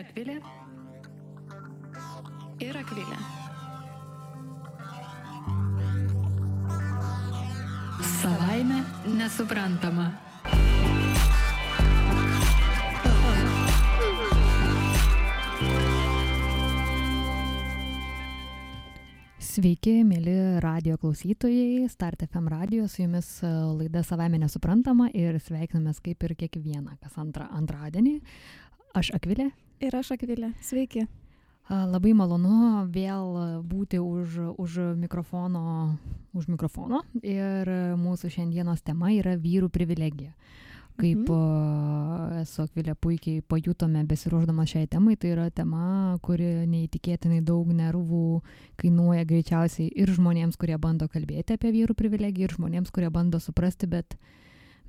Akvilė. Ir Akvilė. Savaime nesuprantama. Sveiki, mėly radio klausytojai, Start FM radio, su jumis e, laida Savame nesuprantama ir sveikinamės kaip ir kiekvieną, kas antrą antradienį. Aš Akvilė. Ir aš Akvilė. Sveiki. Labai malonu vėl būti už, už, mikrofono, už mikrofono ir mūsų šiandienos tema yra vyrų privilegija kaip mhm. esu Akvilė puikiai pajutome besiruoždama šiai temai, tai yra tema, kuri neįtikėtinai daug nervų kainuoja greičiausiai ir žmonėms, kurie bando kalbėti apie vyrų privilegiją, ir žmonėms, kurie bando suprasti, bet uh,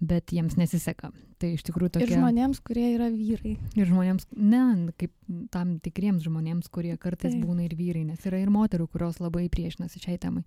bet jiems nesiseka. Tai iš tikrųjų tokia... Ir žmonėms, kurie yra vyrai. Ir žmonėms, ne, kaip tam tikriems žmonėms, kurie kartais Taip. būna ir vyrai, nes yra ir moterų, kurios labai priešinasi šiai temai.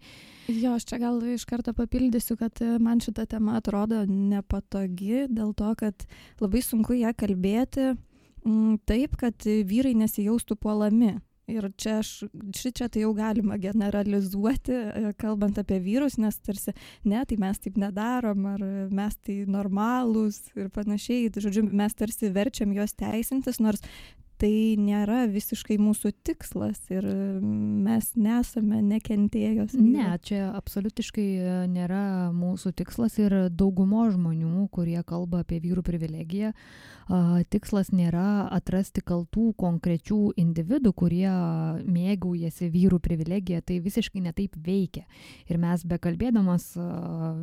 Jo, aš čia gal iš karto papildysiu, kad e, man šita tema atrodo nepatogi dėl to, kad labai sunku ją kalbėti mm, taip, kad vyrai nesijaustų puolami ir čia aš šičia tai jau galima generalizuoti e, kalbant apie vyrus nes tarsi ne tai mes taip nedarom ar mes tai normalūs ir panašiai. Žodžiu mes tarsi verčiam juos teisintis nors tai nėra visiškai mūsų tikslas ir mes nesame nekentėjos. Ne, čia absoliutiškai e, nėra mūsų tikslas ir daugumo žmonių, kurie kalba apie vyrų privilegiją, tikslas nėra atrasti kaltų konkrečių individų, kurie mėgaujasi vyrų privilegiją, tai visiškai netaip veikia. Ir mes bekalbėdamas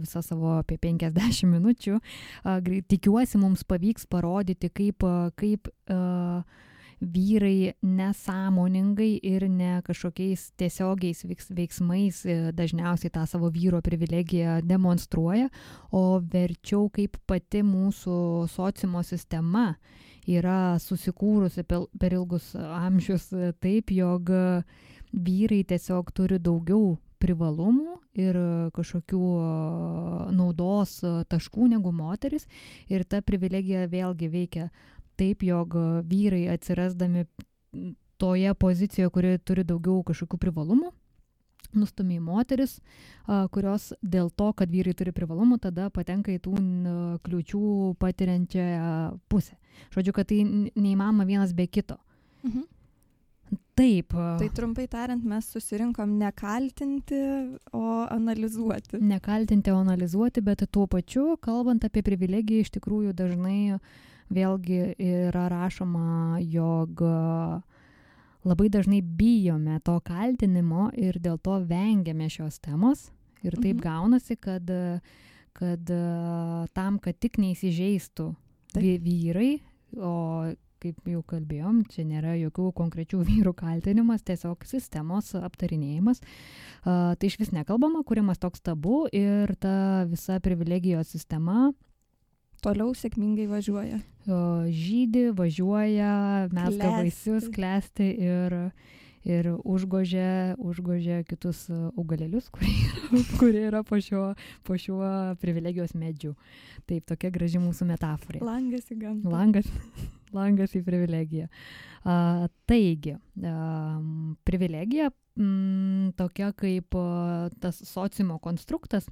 visą savo apie 50 minučių, tikiuosi mums pavyks parodyti, kaip, kaip vyrai nesąmoningai ir ne kažkokiais tiesiogiais veiksmais e, dažniausiai tą savo vyro privilegiją demonstruoja, o verčiau kaip pati mūsų sociumo sistema yra susikūrusi per ilgus amžius e, taip, jog vyrai tiesiog turi daugiau privalumų ir kažkokių naudos taškų negu moteris. Ir ta privilegija vėlgi veikia taip, jog vyrai atsirasdami toje pozicijoje, kuri turi daugiau kažkokių privalumų, nustumė į moteris, kurios dėl to, kad vyrai turi privalumų, tada patenka į tų kliučių patiriančią pusę. Žodžiu, kad tai neįmanoma vienas be kito. Mhm. Taip. Tai trumpai tariant, mes susirinkom ne kaltinti, o analizuoti. Ne kaltinti, o analizuoti, bet tuo pačiu, kalbant apie privilegiją, iš tikrųjų dažnai uh, vėlgi yra rašoma, jog labai dažnai bijome to kaltinimo ir dėl to vengiame šios temos. Ir taip mhm. gaunasi, kad, kad tam, kad tik neįsižeistų vyrai, o kaip jau kalbėjom, čia nėra jokių konkrečių vyrų kaltinimas, tiesiog sistemos aptarinėjimas. Uh, tai iš vis nekalbama, kuriamas toks tabu ir ta visa privilegijos sistema toliau sėkmingai važiuoja. Žydi, važiuoja, mezga vaisius, klesti ir, ir užgožia, užgožia kitus augalėlius, kurie, kurie yra po šiuo, po šiuo privilegijos medžiu. Taip, tokia graži mūsų metafora. Langas į gamtą. Langas, langas į privilegiją. A, taigi, a, privilegija m, mm, tokia kaip a, tas sociumo konstruktas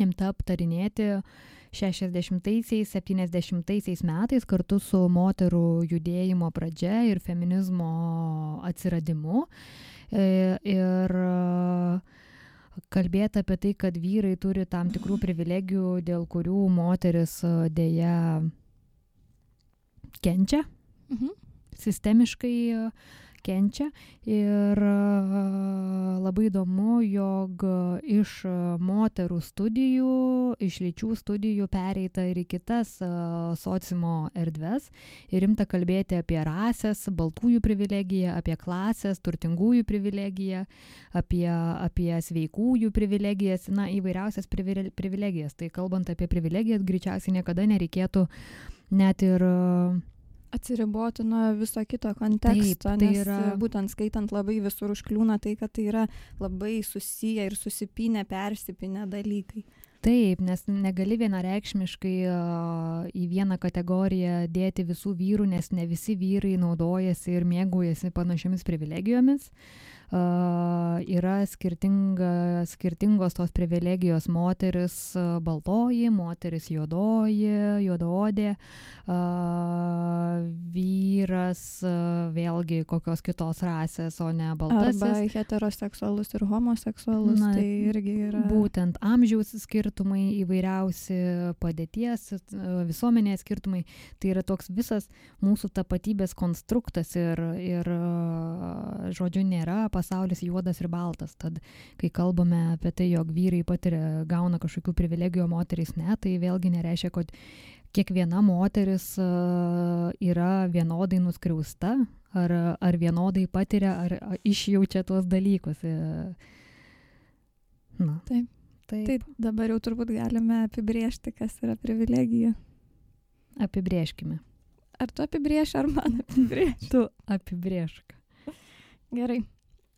imta aptarinėti 60-aisiais, 70-aisiais metais kartu su moterų judėjimo pradžia ir feminizmo atsiradimu. E, ir kalbėti apie tai, kad vyrai turi tam tikrų privilegijų, dėl kurių moteris dėja kenčia. Mhm. Sistemiškai kenčia ir labai įdomu, jog iš moterų studijų, iš lyčių studijų pereita ir į kitas sociumo erdves ir rimta kalbėti apie rasės, baltųjų privilegiją, apie klasės, turtingųjų privilegiją, apie, apie sveikųjų privilegijas, na, įvairiausias privilegijas. Tai kalbant apie privilegijas, greičiausiai niekada nereikėtų net ir atsiriboti nuo viso kito konteksto, Taip, tai nes yra... būtent skaitant labai visur užkliūna tai, kad tai yra labai susiję ir susipinę, persipinę dalykai. Taip, nes negali vienareikšmiškai į vieną kategoriją dėti visų vyrų, nes ne visi vyrai naudojasi ir mėgaujasi panašiomis privilegijomis. Uh, yra skirtinga, skirtingos tos privilegijos moteris baltoji, moteris juodoji, juodaodė, vyras vėlgi kokios kitos rasės, o ne baltasis. Arba heteroseksualus ir homoseksualus, Na, tai irgi yra. Būtent amžiaus skirtumai įvairiausi, padėties, visuomenės skirtumai, tai yra toks visas mūsų tapatybės konstruktas ir, ir žodžiu, nėra pasaulyje pasaulis juodas ir baltas. Tad, kai kalbame apie tai, jog vyrai patiria, gauna kažkokių privilegijų, o moterys ne, tai vėlgi nereiškia, kad kiekviena moteris yra vienodai nuskriausta, ar, ar vienodai patiria, ar išjaučia tuos dalykus. E, na. Taip. Taip. Taip, dabar jau turbūt galime apibriežti, kas yra privilegija. Apibrieškime. Ar tu apibrieši, ar man apibrieši? tu apibriešk. Gerai.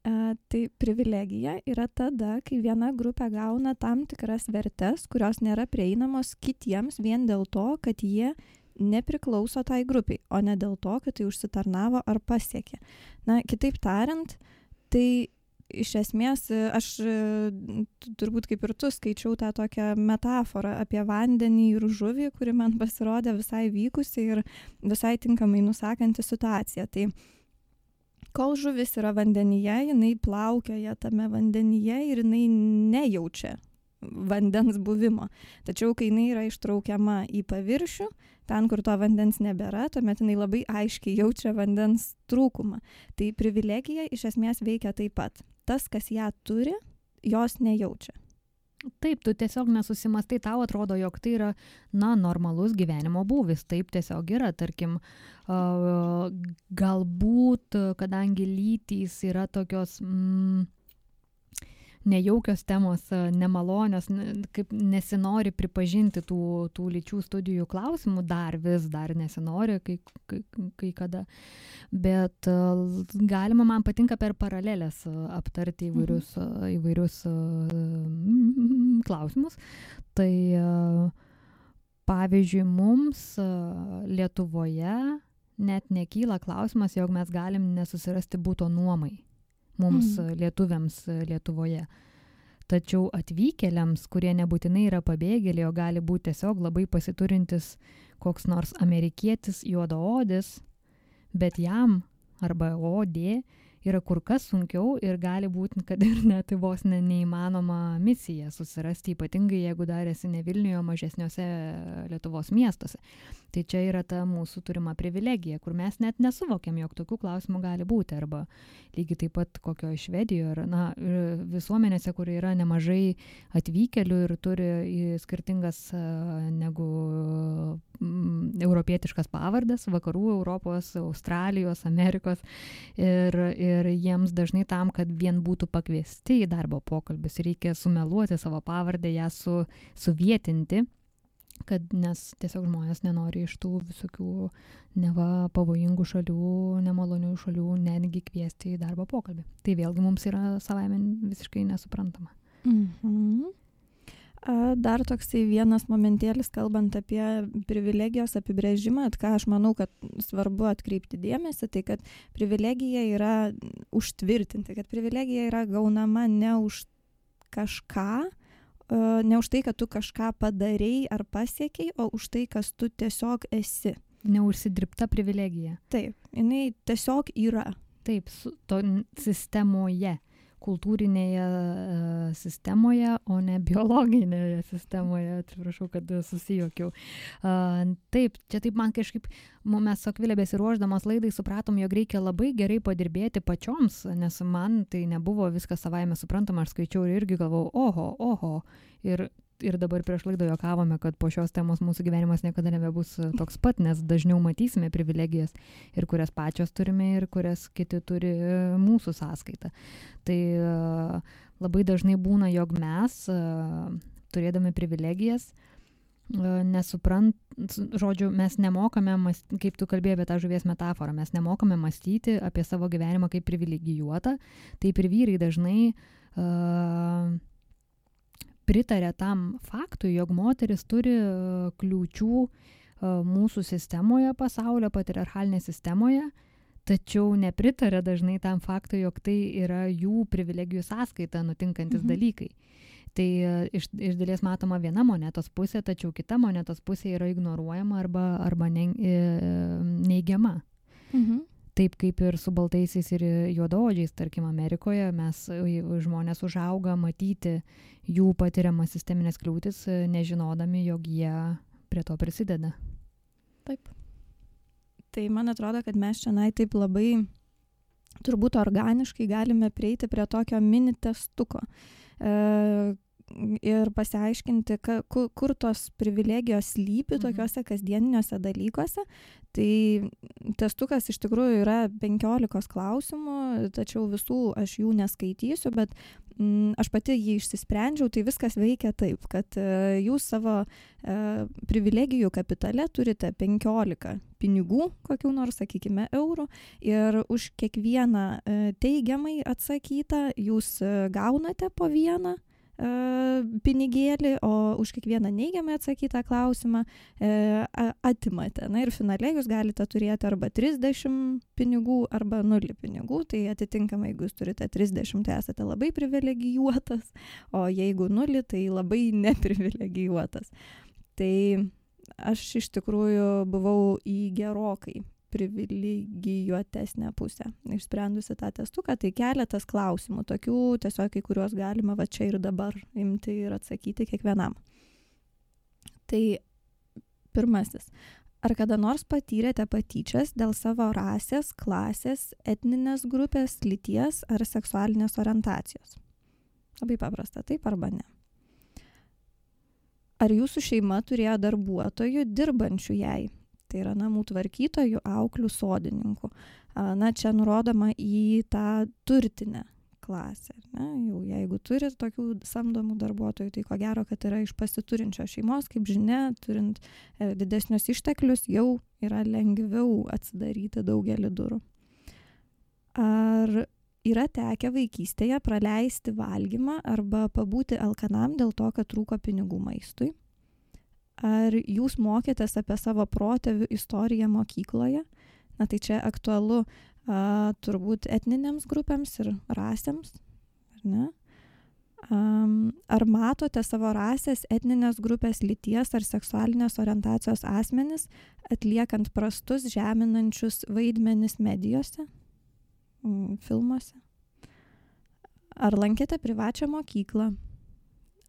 E, tai privilegija yra tada, kai viena grupė gauna tam tikras vertes, kurios nėra prieinamos kitiems vien dėl to, kad jie nepriklauso tai grupiai, o ne dėl to, kad tai užsitarnavo ar pasiekė. Na, kitaip tariant, tai iš esmės aš turbūt kaip ir tu skaičiau tą tokią metaforą apie vandenį ir žuvį, kuri man pasirodė visai vykusi ir visai tinkamai nusakanti situaciją. Tai kol žuvis yra vandenyje, jinai plaukioja tame vandenyje ir jinai nejaučia vandens buvimo. Tačiau, kai jinai yra ištraukiama į paviršių, ten, kur to vandens nebėra, tuomet jinai labai aiškiai jaučia vandens trūkumą. Tai privilegija iš esmės veikia taip pat. Tas, kas ją turi, jos nejaučia. Taip, tu tiesiog nesusimastai, tau atrodo, jog tai yra, na, normalus gyvenimo būvis. Taip tiesiog yra, tarkim, galbūt, kadangi lytys yra tokios... Mm, nejaukios temos, nemalonios, kaip nesinori pripažinti tų, tų lyčių studijų klausimų, dar vis dar nesinori kai, kai, kai kada. Bet galima, man patinka per paralelės aptarti įvairius, mhm. įvairius klausimus. Tai pavyzdžiui, mums Lietuvoje net nekyla klausimas, jog mes galim nesusirasti būto nuomai mums mm. lietuviams Lietuvoje. Tačiau atvykėliams, kurie nebūtinai yra pabėgėliai, o gali būti tiesiog labai pasiturintis koks nors amerikietis juodaodis, bet jam arba odė yra kur kas sunkiau ir gali būti, kad ir net vos ne, neįmanoma misija susirasti, ypatingai jeigu darėsi ne Vilniuje, o mažesniuose Lietuvos miestuose. Tai čia yra ta mūsų turima privilegija, kur mes net nesuvokiam, jog tokių klausimų gali būti. Arba lygiai taip pat kokio Švedijoje, ar na, visuomenėse, kur yra nemažai atvykėlių ir turi skirtingas negu mm, europietiškas pavardes, vakarų Europos, Australijos, Amerikos. Ir, ir jiems dažnai tam, kad vien būtų pakviesti į darbo pokalbis, reikia sumeluoti savo pavardę, ją su, suvietinti kad nes tiesiog žmonės nenori iš tų visokių neva pavojingų šalių, nemalonių šalių netgi kviesti į darbo pokalbį. Tai vėlgi mums yra savaime visiškai nesuprantama. Mhm. Dar toksai vienas momentėlis, kalbant apie privilegijos apibrėžimą, ką aš manau, kad svarbu atkreipti dėmesį, tai kad privilegija yra užtvirtinti, kad privilegija yra gaunama ne už kažką, ne už tai, kad tu kažką padarėjai ar pasiekiai, o už tai, kas tu tiesiog esi. Neužsidirbta privilegija. Taip, jinai tiesiog yra. Taip, to sistemoje kultūrinėje e, sistemoje, o ne biologinėje sistemoje. Atsiprašau, kad susijokiau. Taip, čia taip man kažkaip, mes su Akvilė besiruoždamas laidai supratom, jog reikia labai gerai padirbėti pačioms, nes man tai nebuvo viskas savaime suprantama, aš skaičiau ir irgi galvau, oho, oho. Ir ir dabar prieš laidą juokavome, kad po šios temos mūsų gyvenimas niekada nebebus e, toks pat, nes dažniau matysime privilegijas ir kurias pačios turime ir kurias kiti turi e, mūsų sąskaitą. Tai e, labai dažnai būna, jog mes, turėdami privilegijas, nesuprant, žodžiu, mes nemokame, kaip tu kalbėjai apie tą žuvies metaforą, mes nemokame mąstyti apie savo gyvenimą kaip privilegijuotą, taip ir vyrai dažnai uh, pritarė tam faktui, jog moteris turi kliūčių mūsų sistemoje, pasaulio patriarchalinėje sistemoje, tačiau nepritarė dažnai tam faktui, jog tai yra jų privilegijų sąskaita nutinkantis mhm. dalykai. Tai iš, iš dalies matoma viena monetos pusė, tačiau kita monetos pusė yra ignoruojama arba, arba ne, neigiama. Mhm taip kaip ir su baltaisiais ir juodaodžiais, tarkim, Amerikoje mes žmonės užauga matyti jų patiriamas sisteminės kliūtis, nežinodami, jog jie prie to prisideda. Taip. Tai man atrodo, kad mes čia taip labai turbūt organiškai galime prieiti prie tokio mini testuko. Ir pasiaiškinti, ka, kur, kur tos privilegijos slypi mhm. tokiuose kasdieniniuose dalykuose. Tai testukas iš tikrųjų yra 15 klausimų, tačiau visų aš jų neskaitysiu, bet mm, aš pati jį išsisprendžiau, tai viskas veikia taip, kad e, jūs savo e, privilegijų kapitale turite 15 pinigų, kokių nors, sakykime, eurų, ir už kiekvieną e, teigiamai atsakytą jūs gaunate po vieną pinigėlį, o už kiekvieną neigiamai atsakytą klausimą e, atimate. Na ir finale jūs galite turėti arba 30 pinigų, arba 0 pinigų. Tai atitinkamai, jeigu jūs turite 30, tai esate labai privilegijuotas, o jeigu 0, tai labai neprivilegijuotas. Tai aš iš tikrųjų buvau į gerokai privilegijuotesnę pusę. Išsprendusi tą testuką, tai keletas klausimų, tokių tiesiog, kai kuriuos galima va čia ir dabar imti ir atsakyti kiekvienam. Tai pirmasis. Ar kada nors patyrėte patyčias dėl savo rasės, klasės, etninės grupės, lyties ar seksualinės orientacijos? Labai paprasta, taip arba ne. Ar jūsų šeima turėjo darbuotojų dirbančių jai, tai yra namų tvarkytojų, auklių, sodininkų. Na, čia nurodoma į tą turtinę klasę. Ne? Jau jeigu turi tokių samdomų darbuotojų, tai ko gero, kad yra iš pasiturinčios šeimos, kaip žinia, turint e, didesnius išteklius, jau yra lengviau atsidaryti daugelį durų. Ar yra tekę vaikystėje praleisti valgymą arba pabūti alkanam dėl to, kad trūko pinigų maistui? Ar jūs mokėtės apie savo protėvių istoriją mokykloje? Na tai čia aktualu a, turbūt etninėms grupėms ir rasėms, ar ne? Um, ar matote savo rasės, etninės grupės, lyties ar seksualinės orientacijos asmenis atliekant prastus, žeminančius vaidmenis medijose, filmuose? Ar lankėte privačią mokyklą?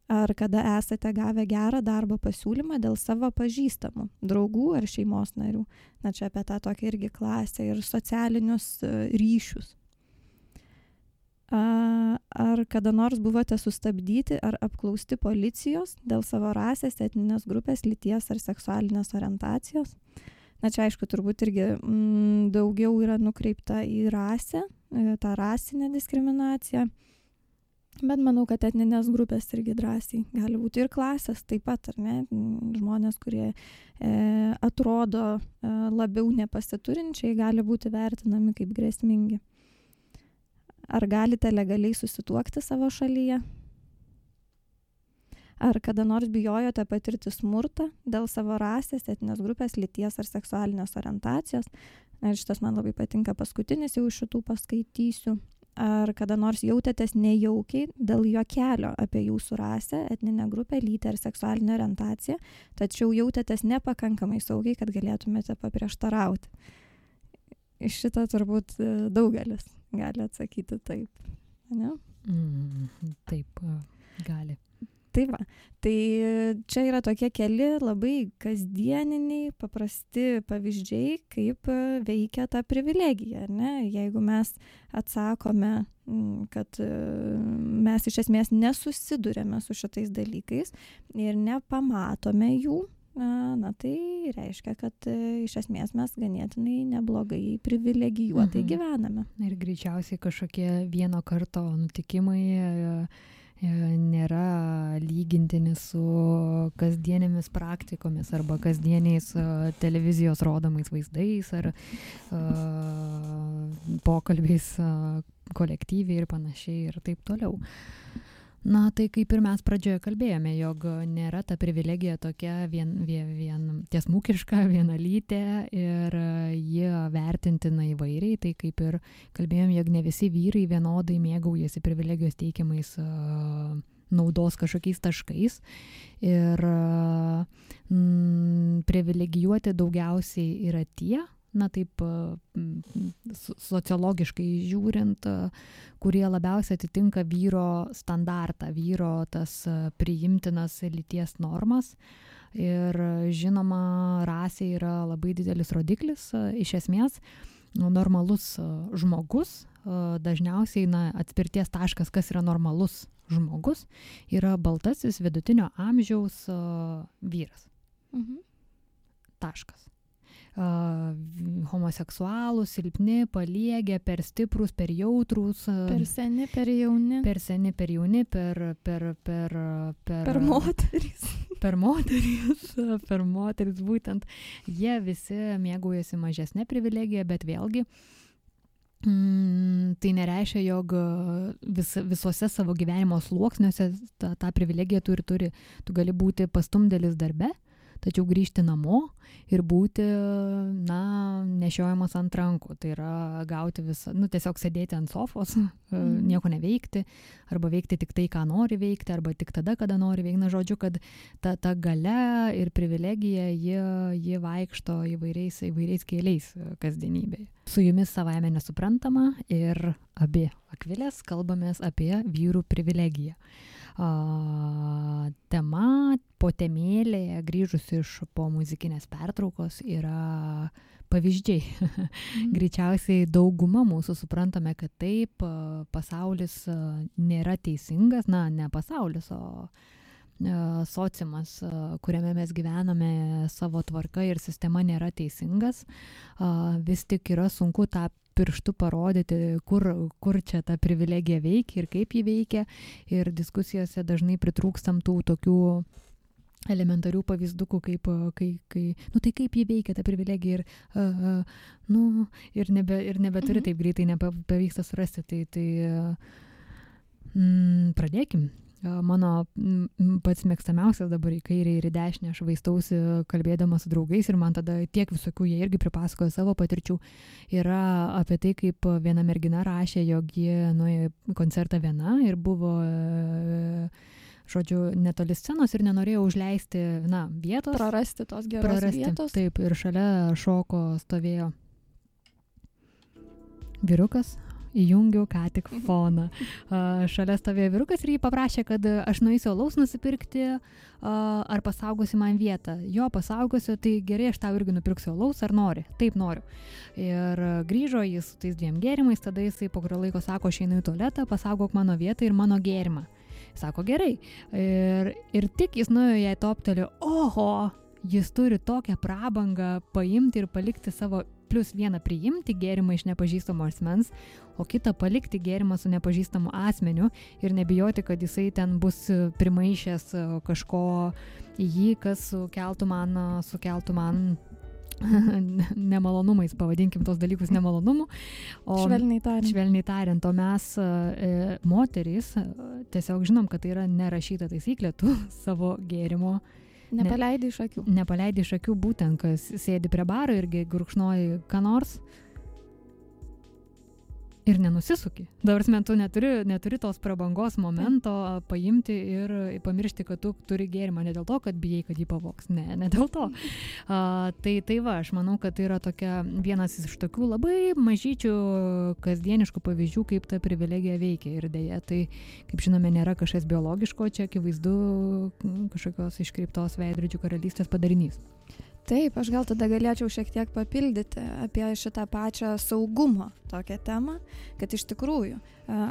Ar kada esate gavę gerą darbo pasiūlymą dėl savo pažįstamų draugų ar šeimos narių. Na čia apie tą tokią irgi klasę ir socialinius e, ryšius. Ar kada nors buvote sustabdyti ar apklausti policijos dėl savo rasės etninės grupės lyties ar seksualinės orientacijos? Na čia aišku turbūt irgi mm, daugiau yra nukreipta į rasę e, tą rasinę diskriminaciją Bet manau, kad etninės grupės irgi drąsiai gali būti ir klasės taip pat, ar ne? Žmonės, kurie e, atrodo e, labiau nepasiturinčiai, gali būti vertinami kaip grėsmingi. Ar galite legaliai susituokti savo šalyje? Ar kada nors bijojote patirti smurtą dėl savo rasės, etinės grupės, lyties ar seksualinės orientacijos? Ir šitas man labai patinka paskutinis, jau iš šitų paskaitysiu ar kada nors jautėtės nejaukiai dėl juokelio apie jūsų rasę, etninę grupę, lytį ar seksualinę orientaciją, tačiau jautėtės nepakankamai saugiai, kad galėtumėte paprieštarauti. Iš šito turbūt e, daugelis gali atsakyti taip. Ne? Mm, taip, gali. Tai va, tai čia yra tokie keli labai kasdieniniai, paprasti pavyzdžiai, kaip e, veikia ta privilegija. Ne? Jeigu mes atsakome, kad e, mes iš esmės nesusidurėme su šitais dalykais ir nepamatome jų, na tai reiškia, kad e, iš esmės mes ganėtinai neblogai privilegijuotai mhm. gyvename. Ir greičiausiai kažkokie vieno karto nutikimai E, nėra lygintini su kasdienėmis praktikomis arba kasdieniais e, televizijos rodomais vaizdais ar uh, pokalbiais kolektyviai ir panašiai ir taip toliau. Na, tai kaip ir mes pradžioje kalbėjome, jog nėra ta privilegija tokia vien, vien, vien tiesmukiška, vienalytė ir jie vertintina įvairiai. Tai kaip ir kalbėjom, jog ne visi vyrai vienodai mėgaujasi privilegijos teikiamais naudos kažkokiais taškais. Ir mm, privilegijuoti daugiausiai yra tie, na taip sociologiškai žiūrint, kurie labiausiai atitinka vyro standartą, vyro tas priimtinas lyties normas. Ir žinoma, rasė yra labai didelis rodiklis. Iš esmės, normalus žmogus, dažniausiai na, atspirties taškas, kas yra normalus žmogus, yra baltasis vidutinio amžiaus vyras. Mhm. Taškas homoseksualūs, silpni, paliegę, per stiprus, per jautrus. Per seni, per jauni. Per seni, per jauni, per... Per, per, per, per moteris. Per moteris, per moteris būtent. Jie visi mėgaujasi mažesnė privilegija, bet vėlgi Mm, tai nereiškia, jog vis, visuose savo gyvenimo sluoksniuose tą, tą privilegiją turi, turi. Tu gali būti pastumdėlis darbe, tačiau grįžti namo ir būti, na, nešiojamas ant rankų. Tai yra gauti visą, nu, tiesiog sėdėti ant sofos, mm. nieko neveikti, arba veikti tik tai, ką nori veikti, arba tik tada, kada nori veikti. Na, žodžiu, kad ta, ta gale ir privilegija, jie, jie vaikšto įvairiais, įvairiais keliais e, kasdienybėje. Su jumis savaime nesuprantama ir abi akvilės kalbamės apie vyrų privilegiją tema, potemėlė, grįžus iš po muzikinės pertraukos, yra pavyzdžiai. Mm. Greičiausiai dauguma mūsų suprantame, kad taip, pasaulis nėra teisingas, na, ne pasaulis, o sociumas, kuriame mes gyvename, savo tvarka ir sistema nėra teisingas. Vis tik yra sunku tą pirštu parodyti, kur, kur čia ta privilegija veikia ir kaip ji veikia. Ir diskusijose dažnai pritrūkstam tų tokių elementarių pavyzdukų, kaip, kai, kai, nu tai kaip jį veikia ta privilegija ir, uh, uh, nu, ir, nebe, ir nebeturi mhm. taip greitai, nepavyksta surasti. Tai, tai uh, mm, pradėkim mano pats mėgstamiausias dabar į kairę ir į dešinę aš vaistausi kalbėdama su draugais ir man tada tiek visokių jie irgi pripasakojo savo patirčių yra apie tai, kaip viena mergina rašė, jog ji nuėjo koncertą viena ir buvo žodžiu, netoli scenos ir nenorėjo užleisti, na, vietos. Prarasti tos geros prarasti, vietos. Taip, ir šalia šoko stovėjo vyrukas, įjungiau ką tik foną. Šalia stovėjo vyrukas ir jį paprašė, kad aš nueisiu alaus nusipirkti, ar pasaugosi man vietą. Jo pasaugosiu, tai gerai, aš tau irgi nupirksiu alaus, ar nori. Taip noriu. Ir grįžo jis su tais dviem gėrimais, tada jisai po kurio laiko sako, aš einu į tualetą, pasaugok mano vietą ir mano gėrimą. Sako gerai. Ir, ir tik jis nuėjo jai toptelio, oho, jis turi tokią prabangą paimti ir palikti savo plus vieną priimti gėrimą iš nepažįstamo asmens, o kitą palikti gėrimą su nepažįstamu asmeniu ir nebijoti, kad jisai ten bus primaišęs kažko į jį, kas sukeltų man, sukeltų man nemalonumais, pavadinkim tos dalykus nemalonumu. O, švelniai tariant. Švelniai tariant, o mes, e, moterys, tiesiog žinom, kad tai yra nerašyta taisyklė, tu savo gėrimo Nepaleidai iš akių. Nepaleidai iš akių būtent, kas sėdi prie baro irgi gurkšnoji ką nors, ir nenusisuki. Dabar tu neturi, neturi tos prabangos momento paimti ir pamiršti, kad tu turi gėrimą ne dėl to, kad bijai, kad jį pavoks. Ne, ne dėl to. A, tai, tai va, aš manau, kad tai yra tokia vienas iš tokių labai mažyčių kasdieniškų pavyzdžių, kaip ta privilegija veikia. Ir dėja, tai, kaip žinome, nėra kažkas biologiško, čia akivaizdu kažkokios iškreiptos veidrodžių karalystės padarinys. Taip, aš gal tada galėčiau šiek tiek papildyti apie šitą pačią saugumo tokią temą, kad iš tikrųjų,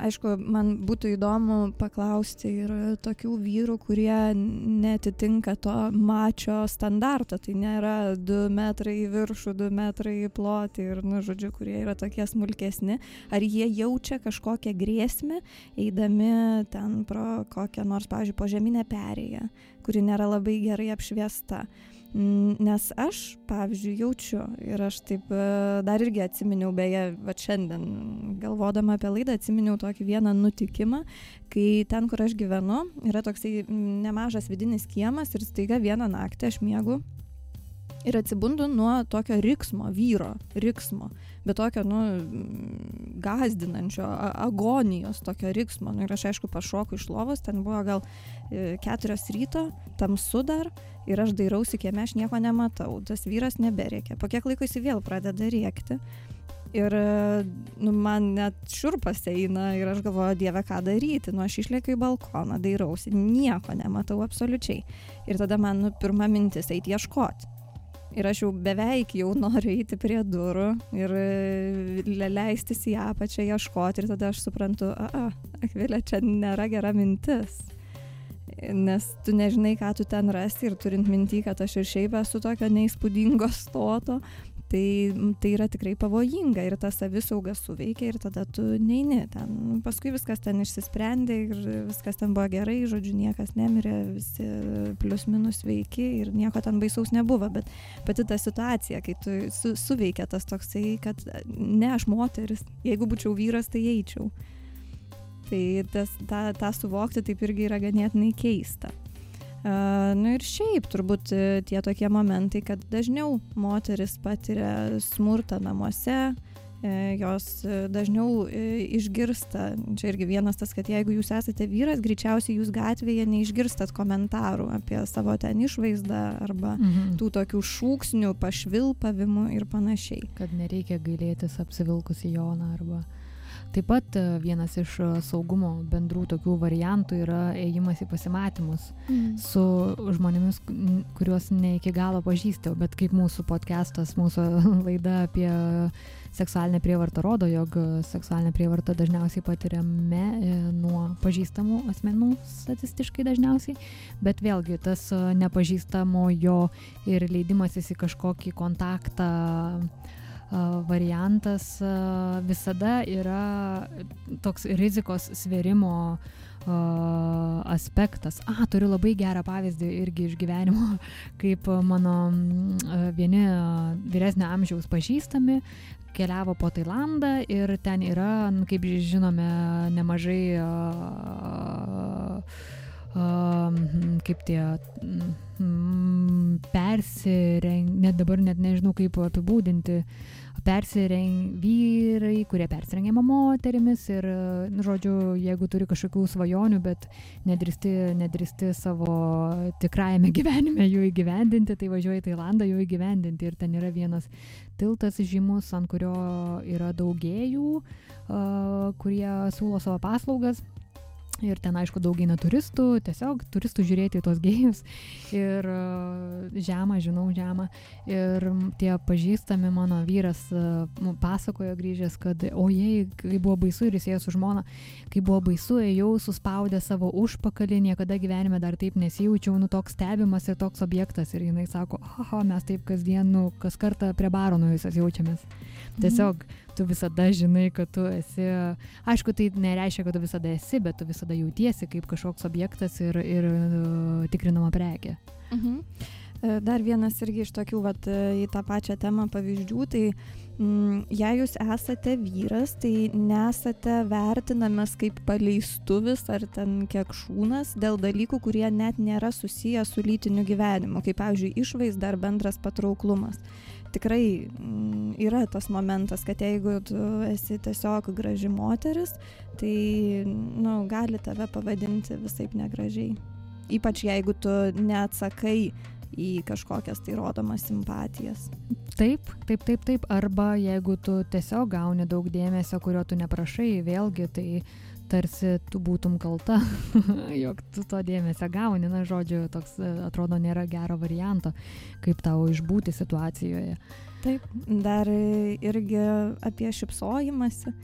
aišku, man būtų įdomu paklausti ir tokių vyrų, kurie netitinka to mačio standarto, tai nėra 2 metrai į viršų, 2 metrai į plotį ir, nu, žodžiu, kurie yra tokie smulkesni, ar jie jaučia kažkokią grėsmę, eidami ten pro kokią nors, pavyzdžiui, požeminę perėją, kuri nėra labai gerai apšviesta Nes aš, pavyzdžiui, jaučiu ir aš taip e, dar irgi atsiminiau, beje, va šiandien galvodama apie laidą, atsiminiau tokį vieną nutikimą, kai ten, kur aš gyvenu, yra toksai nemažas vidinis kiemas ir staiga vieną naktį aš miegu ir atsibundu nuo tokio riksmo, vyro riksmo, bet tokio, nu, gazdinančio, agonijos tokio riksmo. Nu, ir aš aišku pašoku iš lovos, ten buvo gal e, keturios ryto, tamsu dar ir aš dairausi kieme, aš nieko nematau, tas vyras neberėkia. Po kiek laiko jis vėl pradeda rėkti. Ir nu, man net šiurpas eina ir aš galvoju, Dieve, ką daryti. Nu, aš išlėkiu į balkoną, dairausi, nieko nematau absoliučiai. Ir tada man nu, pirma mintis eiti ieškoti ir aš jau beveik jau noriu eiti prie durų ir e, leistis į apačią ieškoti ir tada aš suprantu, a, Akvilė, čia nėra gera mintis. Nes tu nežinai, ką tu ten rasi ir turint mintį, kad aš ir šiaip esu tokio neįspūdingo stoto, tai tai yra tikrai pavojinga ir ta savisauga suveikia ir tada tu neini ten. Paskui viskas ten išsisprendė ir viskas ten buvo gerai žodžiu niekas nemirė visi plius minus sveiki ir nieko ten baisaus nebuvo. Bet pati ta situacija kai tu su suveikia tas toksai kad ne aš moteris jeigu būčiau vyras tai eičiau. Tai tas tą tą suvokti taip irgi yra ganėtinai keista nu ir šiaip turbūt e, tie tokie momentai, kad dažniau moteris patiria smurtą namuose, e, jos e, dažniau išgirsta, čia irgi vienas tas, kad jeigu jūs esate vyras, greičiausiai jūs gatvėje neišgirstat komentarų apie savo ten išvaizdą arba mhm. tų tokių šūksnių, pašvilpavimų ir panašiai. Kad nereikia gailėtis apsivilkus į joną arba taip pat e, vienas iš e, saugumo bendrų tokių variantų yra ėjimas į pasimatymus mm. su žmonėmis, kuriuos ne iki galo pažįstau, bet kaip mūsų podcastas, mūsų laida apie seksualinę prievartą rodo, jog seksualinę prievartą dažniausiai patiriame e, nuo pažįstamų asmenų statistiškai dažniausiai, bet vėlgi tas nepažįstamojo ir leidimasis į kažkokį kontaktą variantas visada yra toks rizikos svėrimo aspektas. A, turiu labai gerą pavyzdį irgi iš gyvenimo, kaip mano vieni vyresnio amžiaus pažįstami keliavo po Tailandą ir ten yra, kaip žinome, nemažai kaip tie persireng, net dabar net nežinau kaip apibūdinti, persireng vyrai, kurie persirengiama moterimis ir, nu, žodžiu, jeigu turi kažkokių svajonių, bet nedristi, nedristi savo tikrajame gyvenime jų įgyvendinti, tai važiuoja į Tailandą jų įgyvendinti. Ir ten yra vienas tiltas žymus, ant kurio yra daugėjų, kurie siūlo savo paslaugas Ir ten, aišku, daug eina turistų, tiesiog turistų žiūrėti į tos gėjus. Ir e, žemą, žinau žemą. Ir tie pažįstami mano vyras e, pasakojo grįžęs, kad, o jei, kai buvo baisu ir jis ėjo su žmona, kai buvo baisu, ėjau suspaudę savo užpakalį, niekada gyvenime dar taip nesijaučiau, nu toks stebimas ir toks objektas. Ir jinai sako, aha, mes taip kasdien, nu, kas kartą prie baro nuėjusios jaučiamės. Tiesiog tu visada žinai, kad tu esi, aišku, tai nereiškia, kad tu visada esi, bet tu visada jautiesi kaip kažkoks objektas ir, ir uh, tikrinama prekė. Mhm. E, dar vienas irgi iš tokių, vat, e, į tą pačią temą pavyzdžių, tai mm, jei jūs esate vyras, tai nesate vertinamas kaip paleistuvis ar ten kiekšūnas dėl dalykų, kurie net nėra susiję su lytiniu gyvenimu, kaip, pavyzdžiui, išvaizda ar bendras patrauklumas tikrai mm, yra tas momentas, kad jeigu tu esi tiesiog graži moteris, tai nu, gali tave pavadinti visai negražiai. Ypač jeigu tu neatsakai į kažkokias tai rodomas simpatijas. Taip, taip, taip, taip. Arba jeigu tu tiesiog gauni daug dėmesio, kurio tu neprašai, vėlgi tai tarsi tu būtum kalta, jog tu to dėmesio gauni, na, žodžiu, toks e, atrodo nėra gero varianto, kaip tau išbūti situacijoje. Taip, dar irgi apie šipsojimąsi,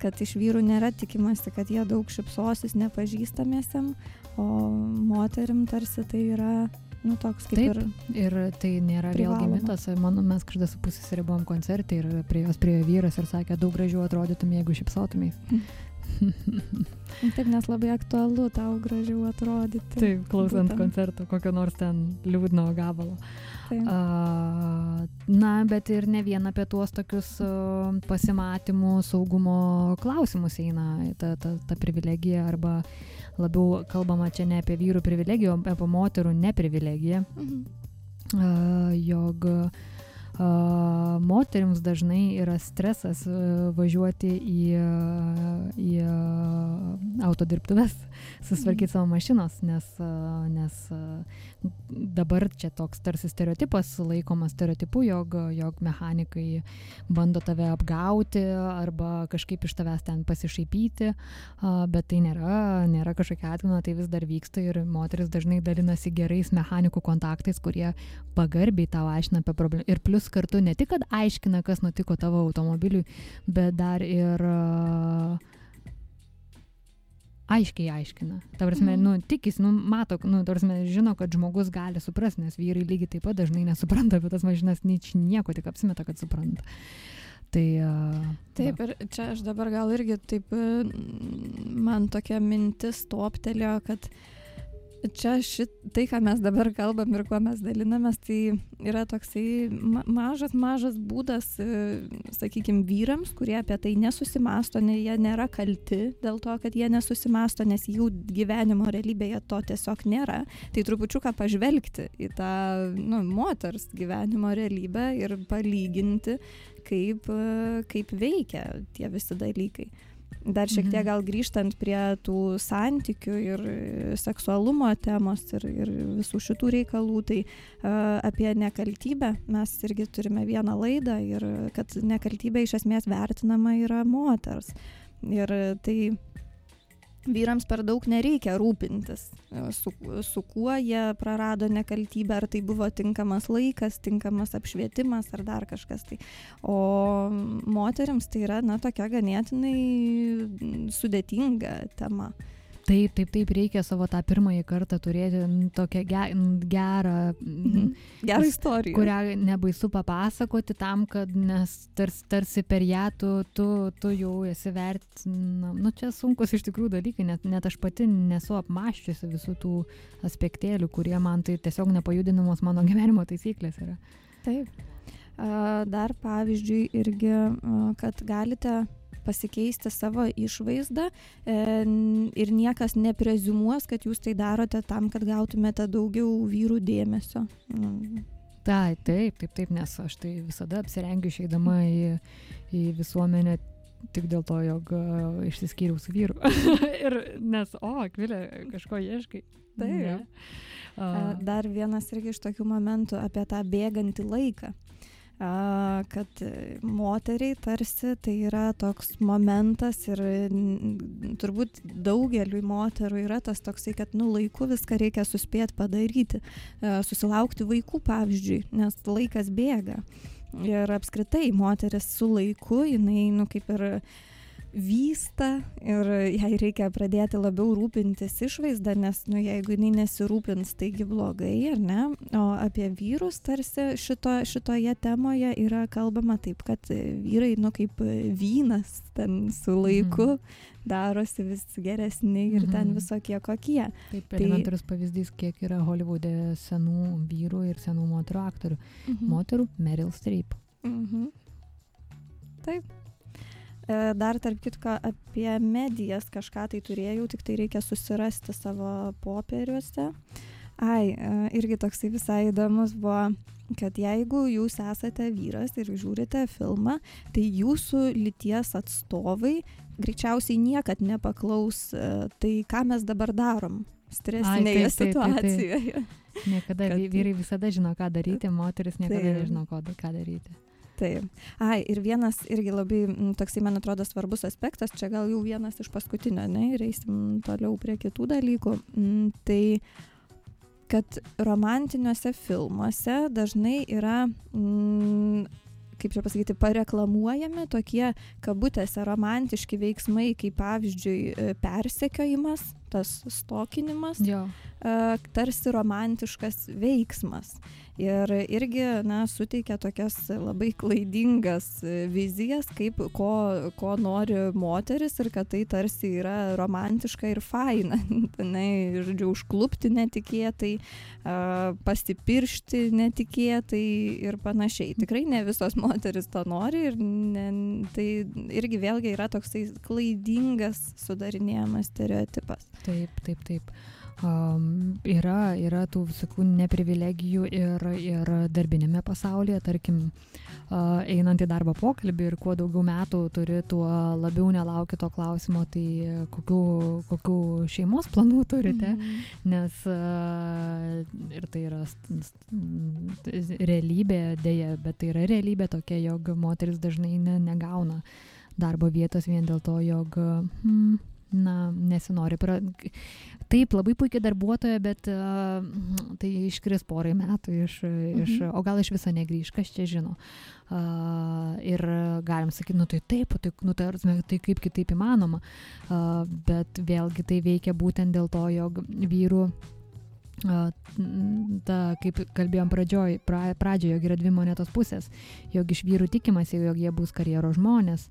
kad iš vyrų nėra tikimasi, kad jie daug šipsosis nepažįstamiesiam, o moterim tarsi tai yra nu, toks kaip Taip, ir. Ir tai nėra privaloma. vėlgi mitas. Mano, mes kažkada su pusės ribuvom koncertą ir prie jos prie vyras ir sakė, daug gražiau atrodytum, jeigu šipsotumės. Taip, nes labai aktualu tau gražiau atrodyti. Taip, klausant Būtent. koncerto, kokio nors ten liūdno gabalo. Taip. Na, bet ir ne vien apie tuos tokius pasimatymų saugumo klausimus eina ta, ta, ta privilegija arba labiau kalbama čia ne apie vyrų privilegiją, o apie moterų neprivilegiją, Mhm. jog a, moteriams dažnai yra stresas a, važiuoti į, a, į a, autodirbtuves, susitvarkyti savo mašinos, nes, nes dabar čia toks tarsi stereotipas laikomas stereotipu, jog, jog mechanikai bando tave apgauti arba kažkaip iš tavęs ten pasišaipyti, bet tai nėra, nėra kažkokia atgyvena, tai vis dar vyksta ir moteris dažnai dalinasi gerais mechanikų kontaktais, kurie pagarbiai tau aiškina apie problemą. Ir plus kartu ne tik, kad aiškina, kas nutiko tavo automobiliui, bet dar ir a, aiškiai aiškina. Ta prasme, Mhm. nu, tikis, nu, mato, nu, ta prasme, žino, kad žmogus gali suprasti, nes vyrai lygiai taip pat dažnai nesupranta apie tas mašinas, nič nieko, tik apsimeta, kad supranta. Tai... a, Taip, va. ir čia aš dabar gal irgi taip, e, man tokia mintis toptelėjo, kad čia šit, tai, ką mes dabar kalbam ir kuo mes dalinamės, tai yra toksai ma mažas, mažas būdas, sakykime, vyrams, kurie apie tai nesusimasto, ne, jie nėra kalti dėl to, kad jie nesusimasto, nes jų gyvenimo realybėje to tiesiog nėra. Tai trupučiuką pažvelgti į tą nu, moters gyvenimo realybę ir palyginti, kaip, e, kaip veikia tie visi dalykai. Dar šiek tiek Mhm. gal grįžtant prie tų santykių ir e, seksualumo temos ir, ir visų šitų reikalų, tai uh, apie nekaltybę mes irgi turime vieną laidą ir kad nekaltybė iš esmės vertinama yra moters. Ir tai vyrams per daug nereikia rūpintis, e, su, su kuo jie prarado nekaltybę, ar tai buvo tinkamas laikas, tinkamas apšvietimas ar dar kažkas. Tai. O moteriams tai yra, na, tokia ganėtinai sudėtinga tema. Taip, taip, taip, reikia savo tą pirmąjį kartą turėti tokią ge, gerą, n, Gerą istoriją. kurią nebaisu papasakoti tam, kad nes tarsi, tarsi per ją tu, tu, tu jau esi vertinama. Nu, čia sunkus iš tikrųjų dalykai, net, net aš pati nesu apmaščiusi visų tų aspektėlių, kurie man tai tiesiog nepajudinamos mano gyvenimo taisyklės yra. Taip. Dar pavyzdžiui irgi, kad galite pasikeisti savo išvaizdą e, ir niekas neprezumuos, kad jūs tai darote tam, kad gautumėte daugiau vyrų dėmesio. Mm. Tai, taip, taip, taip, nes aš tai visada apsirengiu išeidama į, į visuomenę tik dėl to, jog uh, išsiskyriau su vyru. ir nes, o, Akvilė, kažko ieškai. Taip. Ne. A, Dar vienas irgi iš tokių momentų apie tą bėgantį laiką. Kad moteriai tarsi tai yra toks momentas ir turbūt daugeliui moterų yra tas toksai, kad nu laiku viską reikia suspėti padaryti, e, susilaukti vaikų pavyzdžiui, nes laikas bėga. Ir apskritai moteris su laiku, jinai, nu kaip ir vysta ir jai reikia pradėti labiau rūpintis išvaizdą, nes nu, jeigu jinai nesirūpins, taigi blogai, ar ne? O apie vyrus tarsi šito, šitoje temoje yra kalbama taip, kad vyrai, nu kaip vynas, ten su laiku darosi vis geresni ir ten Mhm. visokie kokie. taip, tai- elementarus pavyzdys, kiek yra Hollywoode senų vyrų ir senų moterų aktorių. Moterų Meryl Streep. Mhm. Taip. E, Dar tarp kitko apie medijas kažką tai turėjau, tik tai reikia susirasti savo popieriuose. Ai, e, irgi toksai visai įdomus buvo, kad jeigu jūs esate vyras ir žiūrite filmą, tai jūsų lyties atstovai greičiausiai niekad nepaklaus, e, tai ką mes dabar darom stresinėje taip, taip, taip, taip. situacijoje. Niekada Kad- vy- vyrai visada žino, ką daryti, moteris niekada Taip. nežino, ką daryti. Taip. Ai, ir vienas irgi labai toksai, man atrodo, svarbus aspektas, čia gal jau vienas iš paskutinio, ne, ir eisim toliau prie kitų dalykų. Mm, Tai kad romantiniuose filmuose dažnai yra, mm, kaip čia pasakyti, pareklamuojami tokie kabutėse romantiški veiksmai, kaip pavyzdžiui e, persekiojimas, tas stokinimas, Jo. e, tarsi romantiškas veiksmas. Ir irgi, na, suteikia tokias labai klaidingas e, vizijas, kaip ko, ko nori moteris ir kad tai tarsi yra romantiška ir faina. Tenai, žodžiu, užklupti netikėtai, a, pasipiršti netikėtai ir panašiai. Tikrai ne visos moteris to nori ir ne, tai irgi vėlgi yra toksai klaidingas sudarinėjamas stereotipas. Taip, taip, taip. Um, yra, yra tų visokių neprivilegijų ir, ir darbinėme pasaulyje, tarkim, uh, einant į darbo pokalbį ir kuo daugiau metų turi, tuo labiau nelauki to klausimo, tai kokių, kokių šeimos planų turite, Mhm. nes uh, ir tai yra realybė, dėja, bet tai yra realybė tokia, jog moteris dažnai ne, negauna darbo vietos vien dėl to, jog, hmm, na, nesinori. Pra... Taip, labai puikiai darbuotoja, bet uh, tai iškris porai metų iš, iš, Mhm. o gal iš viso negrįž, kas čia žino. Uh, ir galim sakyti, nu tai taip, tai, nu, tai, tai kaip kitaip įmanoma, uh, bet vėlgi tai veikia būtent dėl to, jog vyrų ta, kaip kalbėjom pradžioj, pra, pradžioje, jog yra dvi monetos pusės, jog iš vyrų tikimasi, jog jie bus karjeros žmonės.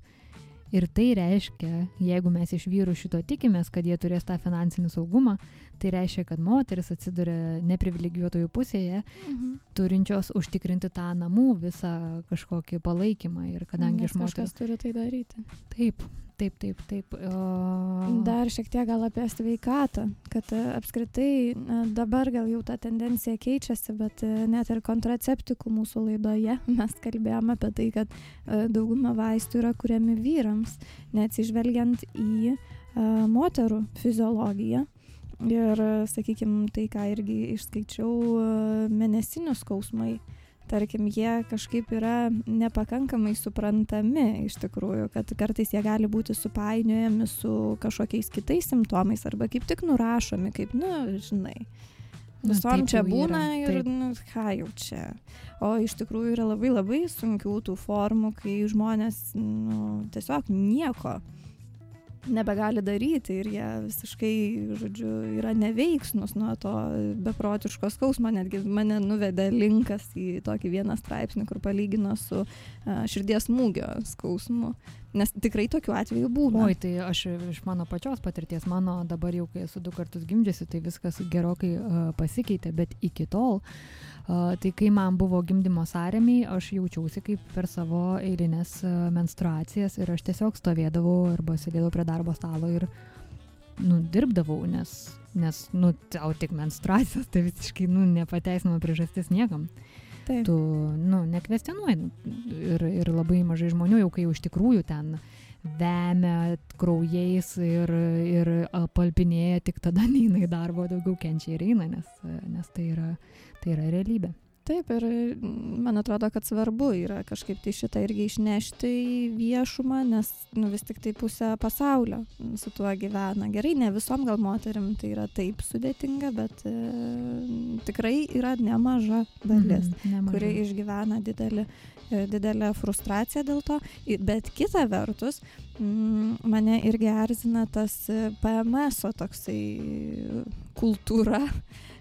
Ir tai reiškia, jeigu mes iš vyrų šito tikimės, kad jie turės tą finansinį saugumą, tai reiškia, kad moteris atsiduria neprivilegijuotojų pusėje, Mhm. turinčios užtikrinti tą namų visą kažkokį palaikymą. Ir kadangi Nes moters... kažkas turi tai daryti. Taip, taip, taip, taip. O... Dar šiek tiek gal apie sveikatą, kad e, apskritai dabar gal jau ta tendencija keičiasi, bet e, net ir kontraceptikų mūsų laidoje mes kalbėjome apie tai, kad e, dauguma vaistų yra kuriami vyrams, neatsižvelgiant į moterų fiziologiją. Ir, sakykime, tai, ką irgi išskaičiau, mėnesinių skausmai tarkim, jie kažkaip yra nepakankamai suprantami iš tikrųjų, kad kartais jie gali būti supainiojami su kažkokiais kitais simptomais arba kaip tik nurašomi, kaip, nu, žinai. Na, Visom čia jau yra, būna ir, taip. nu, ką jau čia. O iš tikrųjų yra labai labai sunkių tų formų, kai žmonės, nu, tiesiog nieko nebegali daryti ir jie visiškai, žodžiu, yra neveiksnus nuo to beprotiško skausmo. Netgi mane nuvedė linkas į tokį vieną straipsnį, kur palygino su a, širdies smūgio skausmu. Nes tikrai tokių atvejų būna. Oi, tai aš iš mano pačios patirties, mano dabar jau, kai esu du kartus gimdžiusi, tai viskas gerokai uh, pasikeitė, bet iki tol, uh, tai kai man buvo gimdymo sąremiai, aš jaučiausi kaip per savo eilinės menstruacijas ir aš tiesiog stovėdavau arba sėdėdavau prie darbo stalo ir, nu, dirbdavau, nes, nes nu, tau tik menstruacijos, tai visiškai, nu, nepateisinama priežastis niekam Taip. tu, nu, nekvestionuoji. Ir, ir labai mažai žmonių jau, kai jau iš tikrųjų ten vemia kraujais ir, ir palpinėja, tik tada neina į darbą, daugiau kenčia ir eina, nes, nes tai, yra, tai yra realybė. Taip, ir mm, man atrodo, kad svarbu yra kažkaip tai šitą irgi išnešti į viešumą, nes nu, vis tik tai pusė pasaulio su tuo gyvena. Gerai, ne visom gal moterim tai yra taip sudėtinga, bet e, tikrai yra nemaža dalis, Mhm, nemažai. kuri išgyvena didelį, e, didelę frustraciją dėl to. Bet kita vertus, mm, mane irgi erzina tas e, PMS toksai kultūra,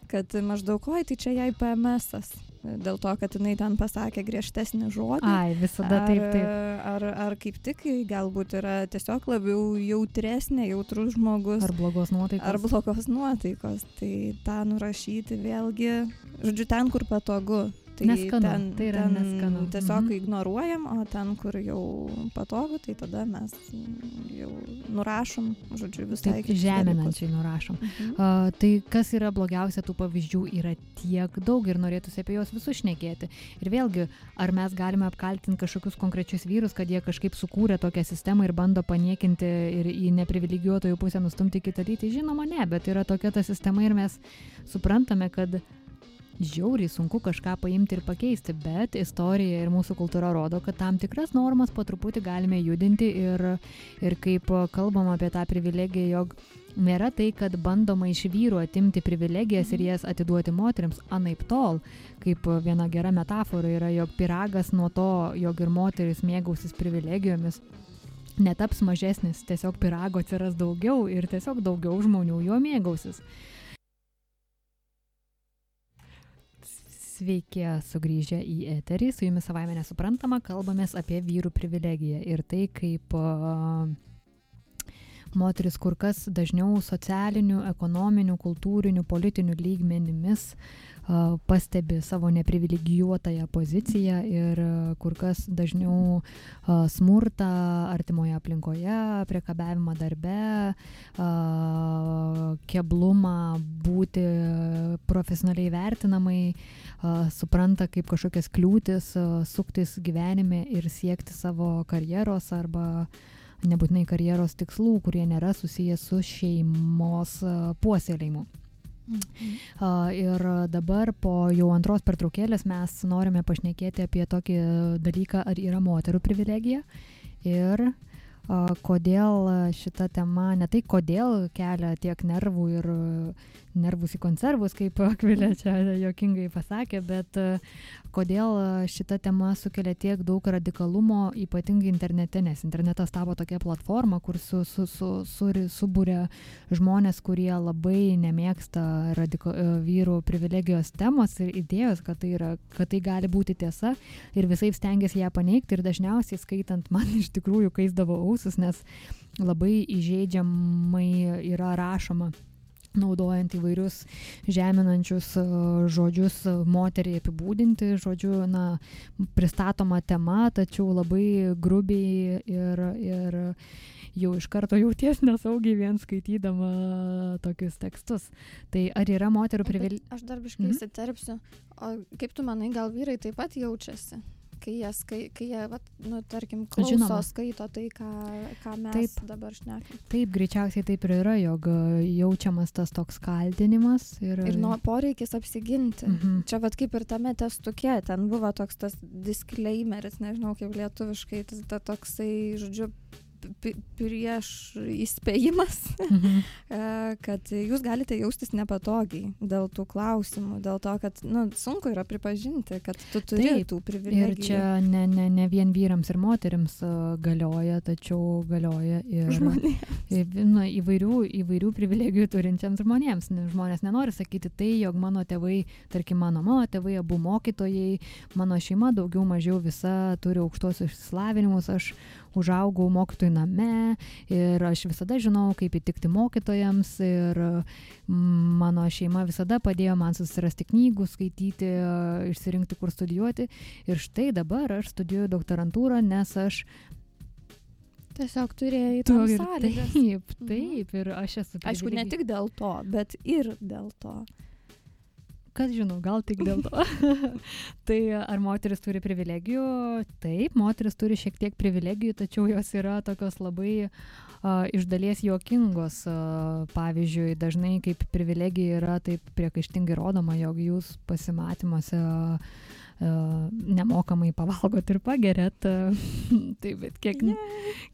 kad maždaug, oi, tai čia jai PMS. -as. Dėl to, kad jinai ten pasakė griežtesnį žodį. Ai, visada taip, taip. Ar, ar kaip tik galbūt yra tiesiog labiau jautresnė, jautrus žmogus. Ar blogos nuotaikos. Ar blogos nuotaikos. Tai tą nurašyti vėlgi, žodžiu, ten, kur patogu. Tai Neskanu, ten, tai yra ten neskanu. Tiesiog Mhm. ignoruojam, o ten, kur jau patogu, tai tada mes jau nurašom, žodžiu, visai Taip, kitus žeminančiai nurašom. Mhm. Uh, tai kas yra blogiausia, tų pavyzdžių yra tiek daug ir norėtųsi apie juos visus šnekėti. Ir vėlgi, ar mes galime apkaltinti kažkokius konkrečius vyrus, kad jie kažkaip sukūrė tokią sistemą ir bando paniekinti ir į neprivilegijuotojų pusę nustumti kitą lytį? Žinoma, ne, bet yra tokia ta sistema ir mes suprantame, kad žiauriai sunku kažką paimti ir pakeisti, bet istorija ir mūsų kultūra rodo, kad tam tikras normas po truputį galime judinti ir, ir kaip kalbam apie tą privilegiją, jog nėra tai, kad bandoma iš vyrų atimti privilegijas ir jas atiduoti moteriams, anaip tol, kaip viena gera metafora yra, jog piragas nuo to, jog ir moteris mėgausis privilegijomis, netaps mažesnis, tiesiog pirago atsiras daugiau ir tiesiog daugiau žmonių juo mėgausis. Sveiki, sugrįžę į eterį, su jumis savaime nesuprantama, kalbamės apie vyrų privilegiją ir tai, kaip uh, moteris kur kas dažniau socialiniu, ekonominiu, kultūriniu, politiniu lygmenimis pastebi savo neprivilegijuotąją poziciją ir kur kas dažniau smurtą artimoje aplinkoje, priekabiavimą darbe, keblumą būti profesionaliai vertinamai, supranta kaip kažkokias kliūtis suktis gyvenime ir siekti savo karjeros arba nebūtinai karjeros tikslų, kurie nėra susijęs su šeimos puoselėjimu. Ir dabar po jau antros pertraukėlės mes norime pašnekėti apie tokį dalyką, ar yra moterų privilegija. Ir kodėl šita tema, ne tai kodėl kelia tiek nervų ir nervus į konservus, kaip Akvilė čia jokingai pasakė, bet e, kodėl šita tema sukelia tiek daug radikalumo, ypatingai internete, nes internetas tapo tokia platforma, kur su, su, su, su, subūrė žmonės, kurie labai nemėgsta radiko, e, vyrų privilegijos temos ir idėjos, kad tai, yra, kad tai gali būti tiesa ir visai stengiasi ją paneigti ir dažniausiai skaitant man iš tikrųjų kaisdavo ausis, nes labai įžeidžiamai yra rašoma naudojant įvairius žeminančius e, žodžius moteriai apibūdinti, žodžiu, na, pristatoma tema, tačiau labai grubiai ir, ir jau iš karto jauties nesaugiai vien skaitydama tokius tekstus. Tai ar yra moterų privilegijų? Aš dar biškai mhm. įsiterpsiu. O kaip tu manai, gal vyrai taip pat jaučiasi? Kai jie, skai, kai jie vat, nu, tarkim, klauso, Žinoma. skaito tai, ką, ką mes taip, dabar šnekame. Taip, greičiausiai taip ir yra, jog e, jaučiamas tas toks kaltinimas. Ir, ir nuo poreikis apsiginti. Mhm. Čia vat kaip ir tame testuke, ten buvo toks tas disclaimeris, nežinau kaip lietuviškai, tas ta, toksai, žodžiu, prieš įspėjimas, mhm. E, kad jūs galite jaustis nepatogiai dėl tų klausimų, dėl to, kad nu, sunku yra pripažinti, kad tu turi Taip, tų privilegijų. Ir čia ne, ne, ne vien vyrams ir moteriams e, galioja, tačiau galioja ir nu, įvairių, įvairių privilegijų turintiems žmonėms. Žmonės nenori sakyti tai, jog mano tėvai, tarkim, mano mano tėvai abu mokytojai, mano šeima daugiau mažiau visa turi aukštosius išsilavinimus, aš užaugau mokytojų name ir aš visada žinau, kaip įtikti mokytojams ir mm, mano šeima visada padėjo man susirasti knygų, skaityti, išsirinkti, kur studijuoti. Ir štai dabar aš studijuoju doktorantūrą, nes aš Tiesiog turėjai tam sąlygas. Taip, mhm. taip, ir aš esu. Aišku, ne tik dėl to, bet ir dėl to kas žino, gal tik dėl to. tai ar moteris turi privilegijų? Taip, moteris turi šiek tiek privilegijų, tačiau jos yra tokios labai uh, iš dalies juokingos. Uh, pavyzdžiui, dažnai kaip privilegija yra taip priekaištingai rodoma, jog jūs pasimatymuose uh, nemokamai pavalgot ir pagerėt. tai bet kiek,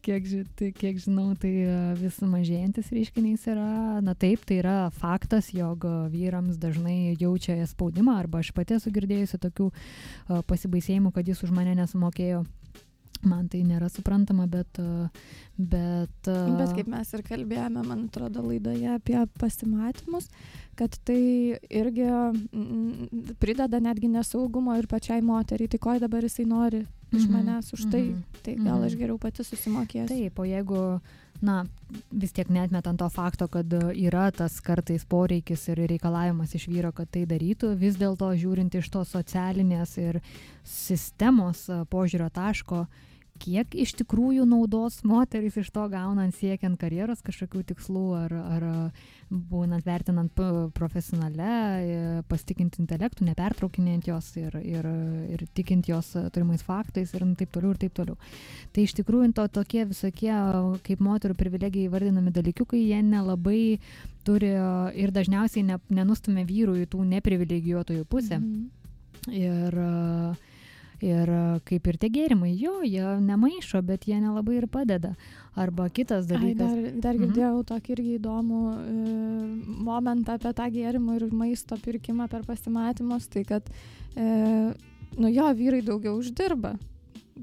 kiek, tai, kiek žinau, tai vis mažėjantis reiškinys yra, na taip, tai yra faktas, jog vyrams dažnai jaučia spaudimą, arba aš pati esu girdėjusi tokių pasibaisėjimų, kad jis už mane nesumokėjo man tai nėra suprantama, bet... Bet, bet kaip mes ir kalbėjome, man atrodo, laidoje apie pasimatymus, kad tai irgi prideda netgi nesaugumo ir pačiai moteriai, tai ko dabar jisai nori iš mhm, manęs už tai, mm -hmm. tai gal aš mhm. geriau pati susimokėsiu. Taip, o jeigu na, vis tiek netmetant to fakto, kad yra tas kartais poreikis ir reikalavimas iš vyro, kad tai darytų, vis dėlto žiūrint iš tos socialinės ir sistemos požiūrio taško, kiek iš tikrųjų naudos moterys iš to gaunant siekiant karjeros kažkokių tikslų ar, ar būnant vertinant profesionale, e, pasitikint intelektų, nepertraukinėjant jos ir, ir, ir tikint jos turimais faktais ir taip toliau ir taip toliau. Tai iš tikrųjų to tokie visokie kaip moterų privilegijai vardinami dalykiukai, jie nelabai turi ir dažniausiai ne, nenustumė vyrų į tų neprivilegijuotojų pusę. -hmm. Ir uh, Ir e, kaip ir tie gėrimai, jo, jie nemaišo, bet jie nelabai ir padeda. Arba kitas dalykas. Ai, dar, dar mhm. girdėjau mhm. tokį irgi įdomų e, momentą apie tą gėrimų ir maisto pirkimą per pasimatymus, tai kad, e, nu jo, vyrai daugiau uždirba.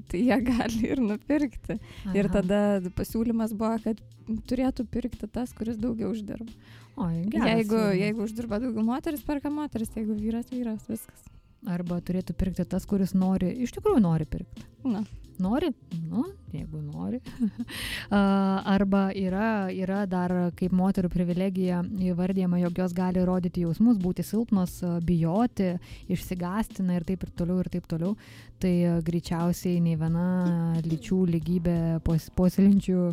tai jie gali ir nupirkti. Aha. Ir tada pasiūlymas buvo, kad turėtų pirkti tas, kuris daugiau uždirba. O, jeigu, jeigu uždirba daugiau moteris, perka moteris, jeigu vyras, vyras, viskas. Arba turėtų pirkti tas, kuris nori, iš tikrųjų nori pirkti. Na. Nori? Nu, jeigu nori. Arba yra, yra dar kaip moterų privilegija įvardyjama, jog jos gali rodyti jausmus, būti silpnos, bijoti, išsigastina ir taip ir toliau ir taip toliau. Tai greičiausiai nei viena lyčių lygybė posilinčių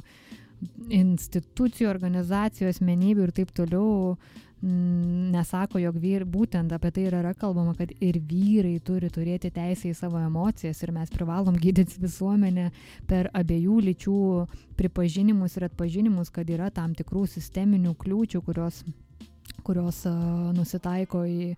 institucijų, organizacijų, asmenybių ir taip toliau nesako, jog vyr, būtent apie tai yra kalbama, kad ir vyrai turi turėti teisę į savo emocijas ir mes privalom gydyti visuomenę per abiejų lyčių pripažinimus ir atpažinimus, kad yra tam tikrų sisteminių kliūčių, kurios kurios uh, nusitaiko į,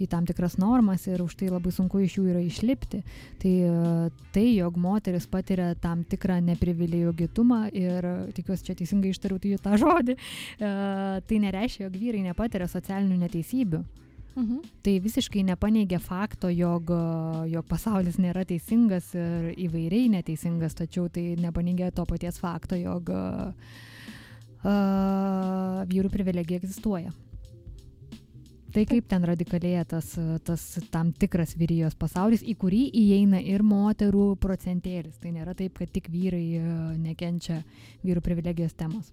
į tam tikras normas ir už tai labai sunku iš jų yra išlipti. Tai uh, tai, jog moteris patiria tam tikrą neprivilejogitumą ir tikiuosi čia teisingai ištariu tai tą žodį, uh, tai nereiškia, jog vyrai nepatiria socialinių neteisybių. Mhm. Tai visiškai nepaneigia fakto, jog, jog pasaulis nėra teisingas ir įvairiai neteisingas, tačiau tai nepaneigia to paties fakto, jog uh, vyrų privilegija egzistuoja. Tai kaip ten radikalėja tas, tas tam tikras vyrijos pasaulis, į kurį įeina ir moterų procentėlis. Tai nėra taip, kad tik vyrai e, nekenčia vyrų privilegijos temos.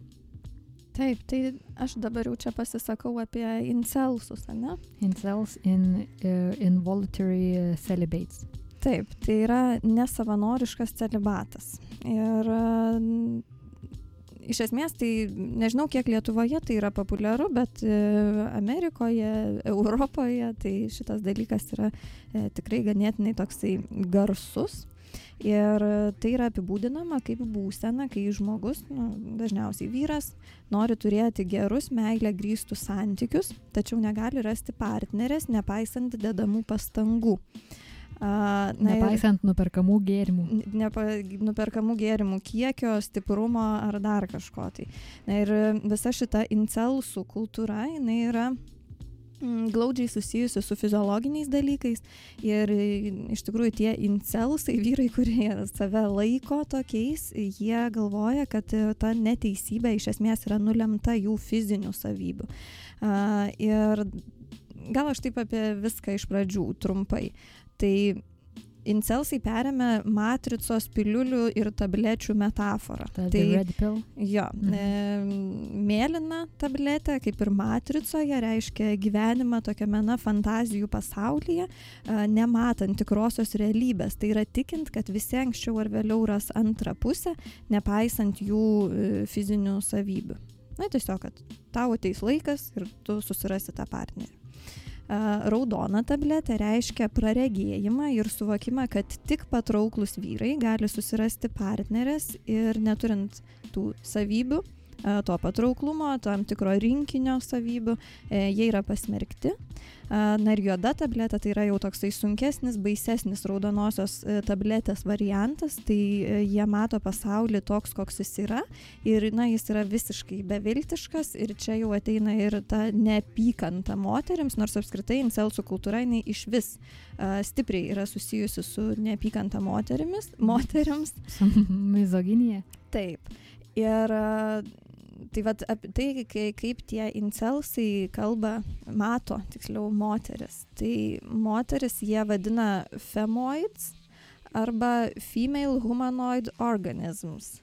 Taip, tai aš dabar jau čia pasisakau apie incelsus, ne? Incels in uh, involuntary celibates. Taip, tai yra nesavanoriškas celibatas. Ir uh, iš esmės tai nežinau kiek lietuvoje tai yra populiaru bet e, amerikoje europoje tai šitas dalykas yra e, tikrai ganėtinai toksai garsus Ir tai yra apibūdinama kaip būsena, kai žmogus, nu, dažniausiai vyras, nori turėti gerus meilę grįstus santykius, tačiau negali rasti partnerės, nepaisant dedamų pastangų. Uh, na, Nepaisant nuperkamų gėrimų. Nepa, nuperkamų gėrimų kiekio, stiprumo ar dar kažko. Tai. Na ir visa šita incelsų kultūra, jinai yra mm, glaudžiai susijusi su fiziologiniais dalykais ir iš tikrųjų tie incelsai, vyrai, kurie save laiko tokiais, jie galvoja, kad ta neteisybė iš esmės yra nulemta jų fizinių savybių. Uh, ir gal aš taip apie viską iš pradžių trumpai. Tai incelsai perėmė matricos piliulių ir tablečių metaforą. Ta, tai red pill? Jo. Mhm. E, mėlyna tabletė, kaip ir matricoje, reiškia gyvenimą tokiame na, fantazijų pasaulyje, e, nematant tikrosios realybės. Tai yra tikint, kad visi anksčiau ar vėliau ras antrą pusę, nepaisant jų e, fizinių savybių. Na tiesiog, kad tau ateis laikas ir tu susirasi tą partnerį. Raudona tabletė reiškia praregėjimą ir suvokimą, kad tik patrauklus vyrai gali susirasti partnerės ir neturint tų savybių, to patrauklumo, tam tikro rinkinio savybių, e, jie yra pasmerkti. Na ir juoda tabletė tai yra jau toksai sunkesnis, baisesnis raudonosios e, tabletės variantas, tai e, jie mato pasaulį toks, koks jis yra ir na, jis yra visiškai beviltiškas ir čia jau ateina ir ta neapykanta moteriams, nors apskritai incelsų kultūra jinai iš vis uh, stipriai yra susijusi su neapykanta moterimis, moteriams. Mizoginija. Taip. Ir uh, tai vat apie tai kai kaip tie incelsai kalba mato tiksliau moteris. Tai moteris jie vadina femoids arba female humanoid organisms.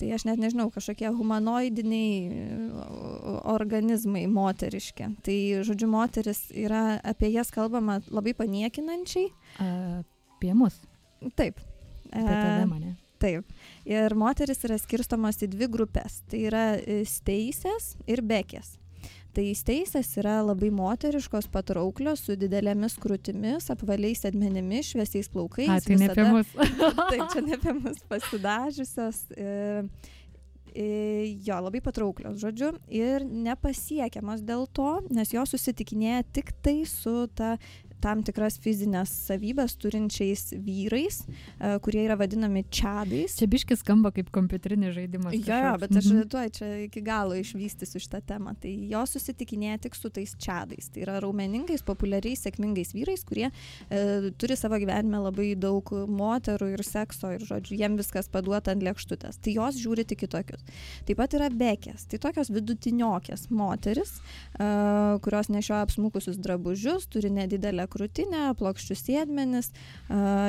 Tai aš net nežinau kažkokie humanoidiniai organizmai moteriški. Tai žodžiu moteris yra apie jas kalbama labai paniekinančiai. Apie mus. Taip. Apie tave mane Taip. Ir moteris yra skirstomos į dvi grupės. Tai yra e, steisės ir bekės. Tai steisės yra labai moteriškos, patrauklios, su didelėmis krūtimis, apvaliais edmenimis, šviesiais plaukais. A, tai visada, ne apie mus. taip, čia ne apie mus pasidažiusios. E, e, jo, labai patrauklios, žodžiu, ir nepasiekiamos dėl to, nes jos susitikinėja tik tai su ta tam tikras fizinės savybės turinčiais vyrais, e, kurie yra vadinami čiadais. Čia biškis skamba kaip kompiuterinis žaidimas. Jo, jo, bet aš mhm. tuoj čia iki galo išvystysiu šitą temą. Tai jos susitikinėja tik su tais čiadais. Tai yra raumeningais, populiariais, sėkmingais vyrais, kurie e, turi savo gyvenime labai daug moterų ir sekso ir, žodžiu, jiem viskas paduota ant lėkštutės. Tai jos žiūri tik kitokius. Taip pat yra bekės. Tai tokios vidutiniokės moteris, uh, kurios nešioja apsmukusius drabužius, turi nedidelę krūtinę, plokščius sėdmenis,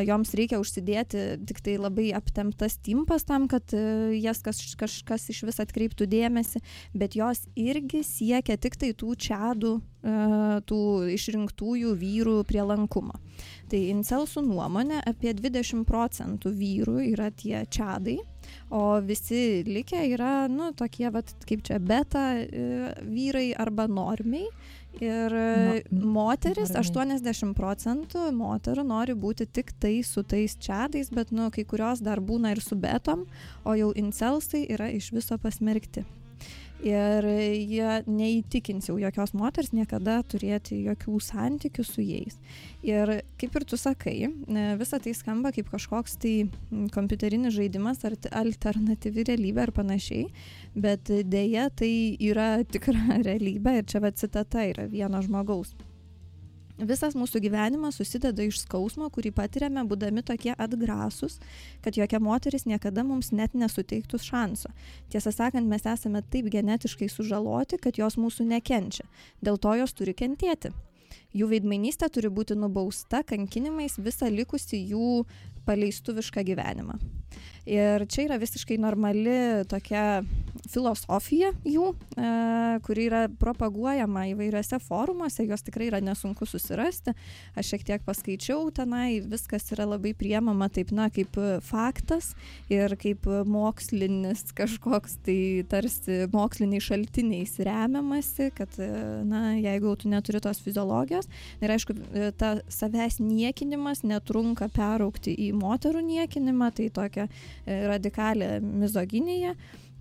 joms reikia užsidėti tik tai labai aptemtas timpas tam, kad uh, jas kas, kažkas iš vis atkreiptų dėmesį, bet jos irgi siekia tik tai tų čiadų, uh, tų išrinktųjų vyrų prielankumo. Tai Incelsų nuomonė apie 20 procentų vyrų yra tie čiadai, o visi likę yra, nu, tokie, vat, kaip čia, beta e, vyrai arba normiai. Ir no, moteris, normiai. 80 procentų moterų nori būti tik tai su tais čiadais, bet, nu, kai kurios dar būna ir su betom, o jau incelsai yra iš viso pasmerkti ir jie neįtikins jau jokios moters niekada turėti jokių santykių su jais. Ir kaip ir tu sakai, e, visa tai skamba kaip kažkoks tai kompiuterinis žaidimas ar alternatyvi realybė ar panašiai, bet dėja tai yra tikra realybė ir čia va citata yra vieno žmogaus. Visas mūsų gyvenimas susideda iš skausmo, kurį patiriame, būdami tokie atgrasus, kad jokia moteris niekada mums net nesuteiktų šanso. Tiesą sakant, mes esame taip genetiškai sužaloti, kad jos mūsų nekenčia. Dėl to jos turi kentėti. Jų veidmainystė turi būti nubausta kankinimais visą likusį jų paleistuvišką gyvenimą. Ir čia yra visiškai normali tokia filosofija jų, e, kuri yra propaguojama įvairiuose forumuose, jos tikrai yra nesunku susirasti. Aš šiek tiek paskaičiau tenai, viskas yra labai priemama taip, na, kaip faktas ir kaip mokslinis kažkoks, tai tarsi moksliniais šaltiniais remiamasi, kad, na, jeigu tu neturi tos fiziologijos, ir aišku, ta savęs niekinimas netrunka peraukti į moterų niekinimą, tai tokia E, radikalę mizoginiją.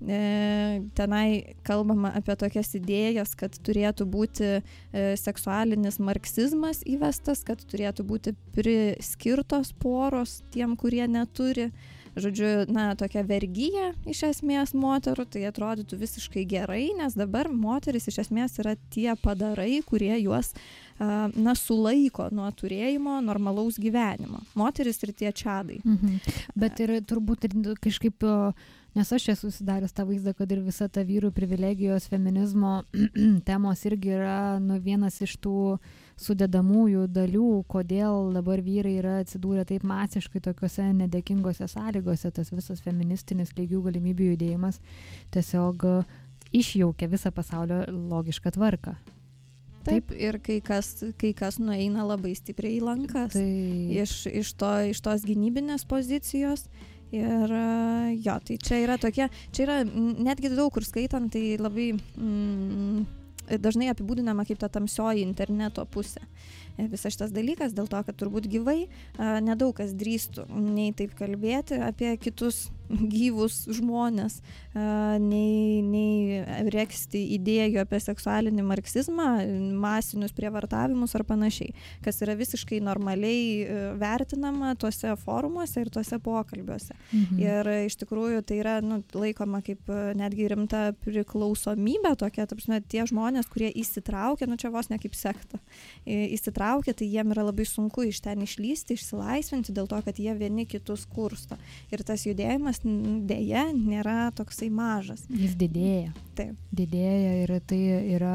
E, tenai kalbama apie tokias idėjas, kad turėtų būti e, seksualinis marksizmas įvestas, kad turėtų būti priskirtos poros tiem, kurie neturi. Žodžiu, na, tokia vergyja iš esmės moterų, tai atrodytų visiškai gerai, nes dabar moteris iš esmės yra tie padarai, kurie juos na, sulaiko nuo turėjimo normalaus gyvenimo. Moteris ir tie čiadai. Mhm. Bet ir turbūt ir kažkaip, nes aš esu susidaręs tą vaizdą, kad ir visa ta vyrų privilegijos, feminizmo temos irgi yra nu, vienas iš tų sudedamųjų dalių, kodėl dabar vyrai yra atsidūrę taip masiškai tokiuose nedėkingose sąlygose, tas visas feministinis lygių galimybių judėjimas tiesiog išjaukia visą pasaulio logišką tvarką. Taip, ir kai kas, kai kas nueina labai stipriai į lankas tai... iš, iš, to, iš tos gynybinės pozicijos. Ir jo, tai čia yra tokie, čia yra netgi daug kur skaitant, tai labai mm, dažnai apibūdinama kaip ta tamsioji interneto pusė. E, visas šitas dalykas, dėl to, kad turbūt gyvai nedaug kas drįstų nei taip kalbėti apie kitus gyvus žmonės, nei, nei reksti idėjų apie seksualinį marksizmą, masinius prievartavimus ar panašiai, kas yra visiškai normaliai e, vertinama tuose forumuose ir tuose pokalbiuose. Mhm. Ir iš tikrųjų tai yra nu, laikoma kaip e, netgi rimta priklausomybė tokia, tarpsime, tie žmonės, kurie įsitraukia, nu čia vos ne kaip sekta, įsitraukia, tai jiem yra labai sunku iš ten išlysti, išsilaisvinti dėl to, kad jie vieni kitus kursto. Ir tas judėjimas dėja nėra toksai mažas. Jis didėja. Taip. Didėja ir tai yra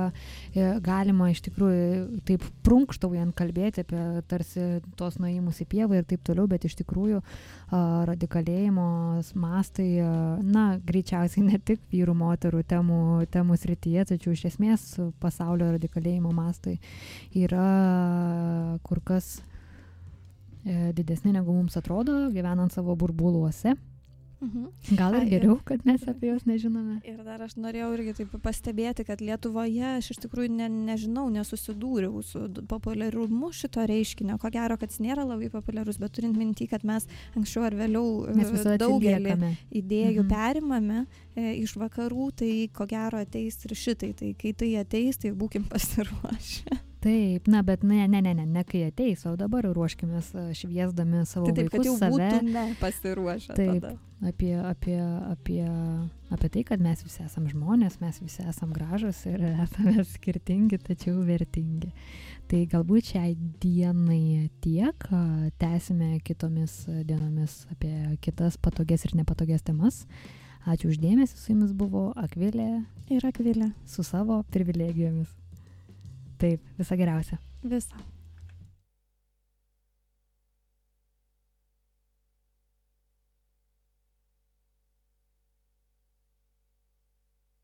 e, galima iš tikrųjų taip prunkštaujant kalbėti apie tarsi tos nuėjimus į pievą ir taip toliau, bet iš tikrųjų radikalėjimo mastai, na, greičiausiai ne tik vyrų, moterų temų, temų srityje, tačiau iš esmės pasaulio radikalėjimo mastai yra kur kas e, didesni negu mums atrodo, gyvenant savo burbuluose. Mhm. Gal ir geriau, kad mes apie juos nežinome. Ir dar aš norėjau irgi taip pastebėti, kad Lietuvoje aš iš tikrųjų ne, nežinau, nesusidūriau su populiarumu šito reiškinio. Ko gero, kad jis nėra labai populiarus, bet turint minti, kad mes anksčiau ar vėliau e, daugelį idėjų mhm. perimame e, iš vakarų, tai ko gero ateis ir šitai. Tai kai tai ateis, tai būkim pasiruošę. Taip, na, bet ne, ne, ne, ne, ne kai ateis, o dabar ruoškimės šviesdami savo Tai taip, vaikus, save pasiruošę. Taip. tada. apie, apie, apie, apie tai, kad mes visi esam žmonės, mes visi esam gražus ir esame skirtingi, tačiau vertingi. Tai galbūt šiai dienai tiek, tęsime kitomis dienomis apie kitas patogias ir nepatogias temas. Ačiū uždėmesi, su jumis buvo Akvilė Ir akvilė. su savo privilegijomis. Taip, visą geriausią. Visą.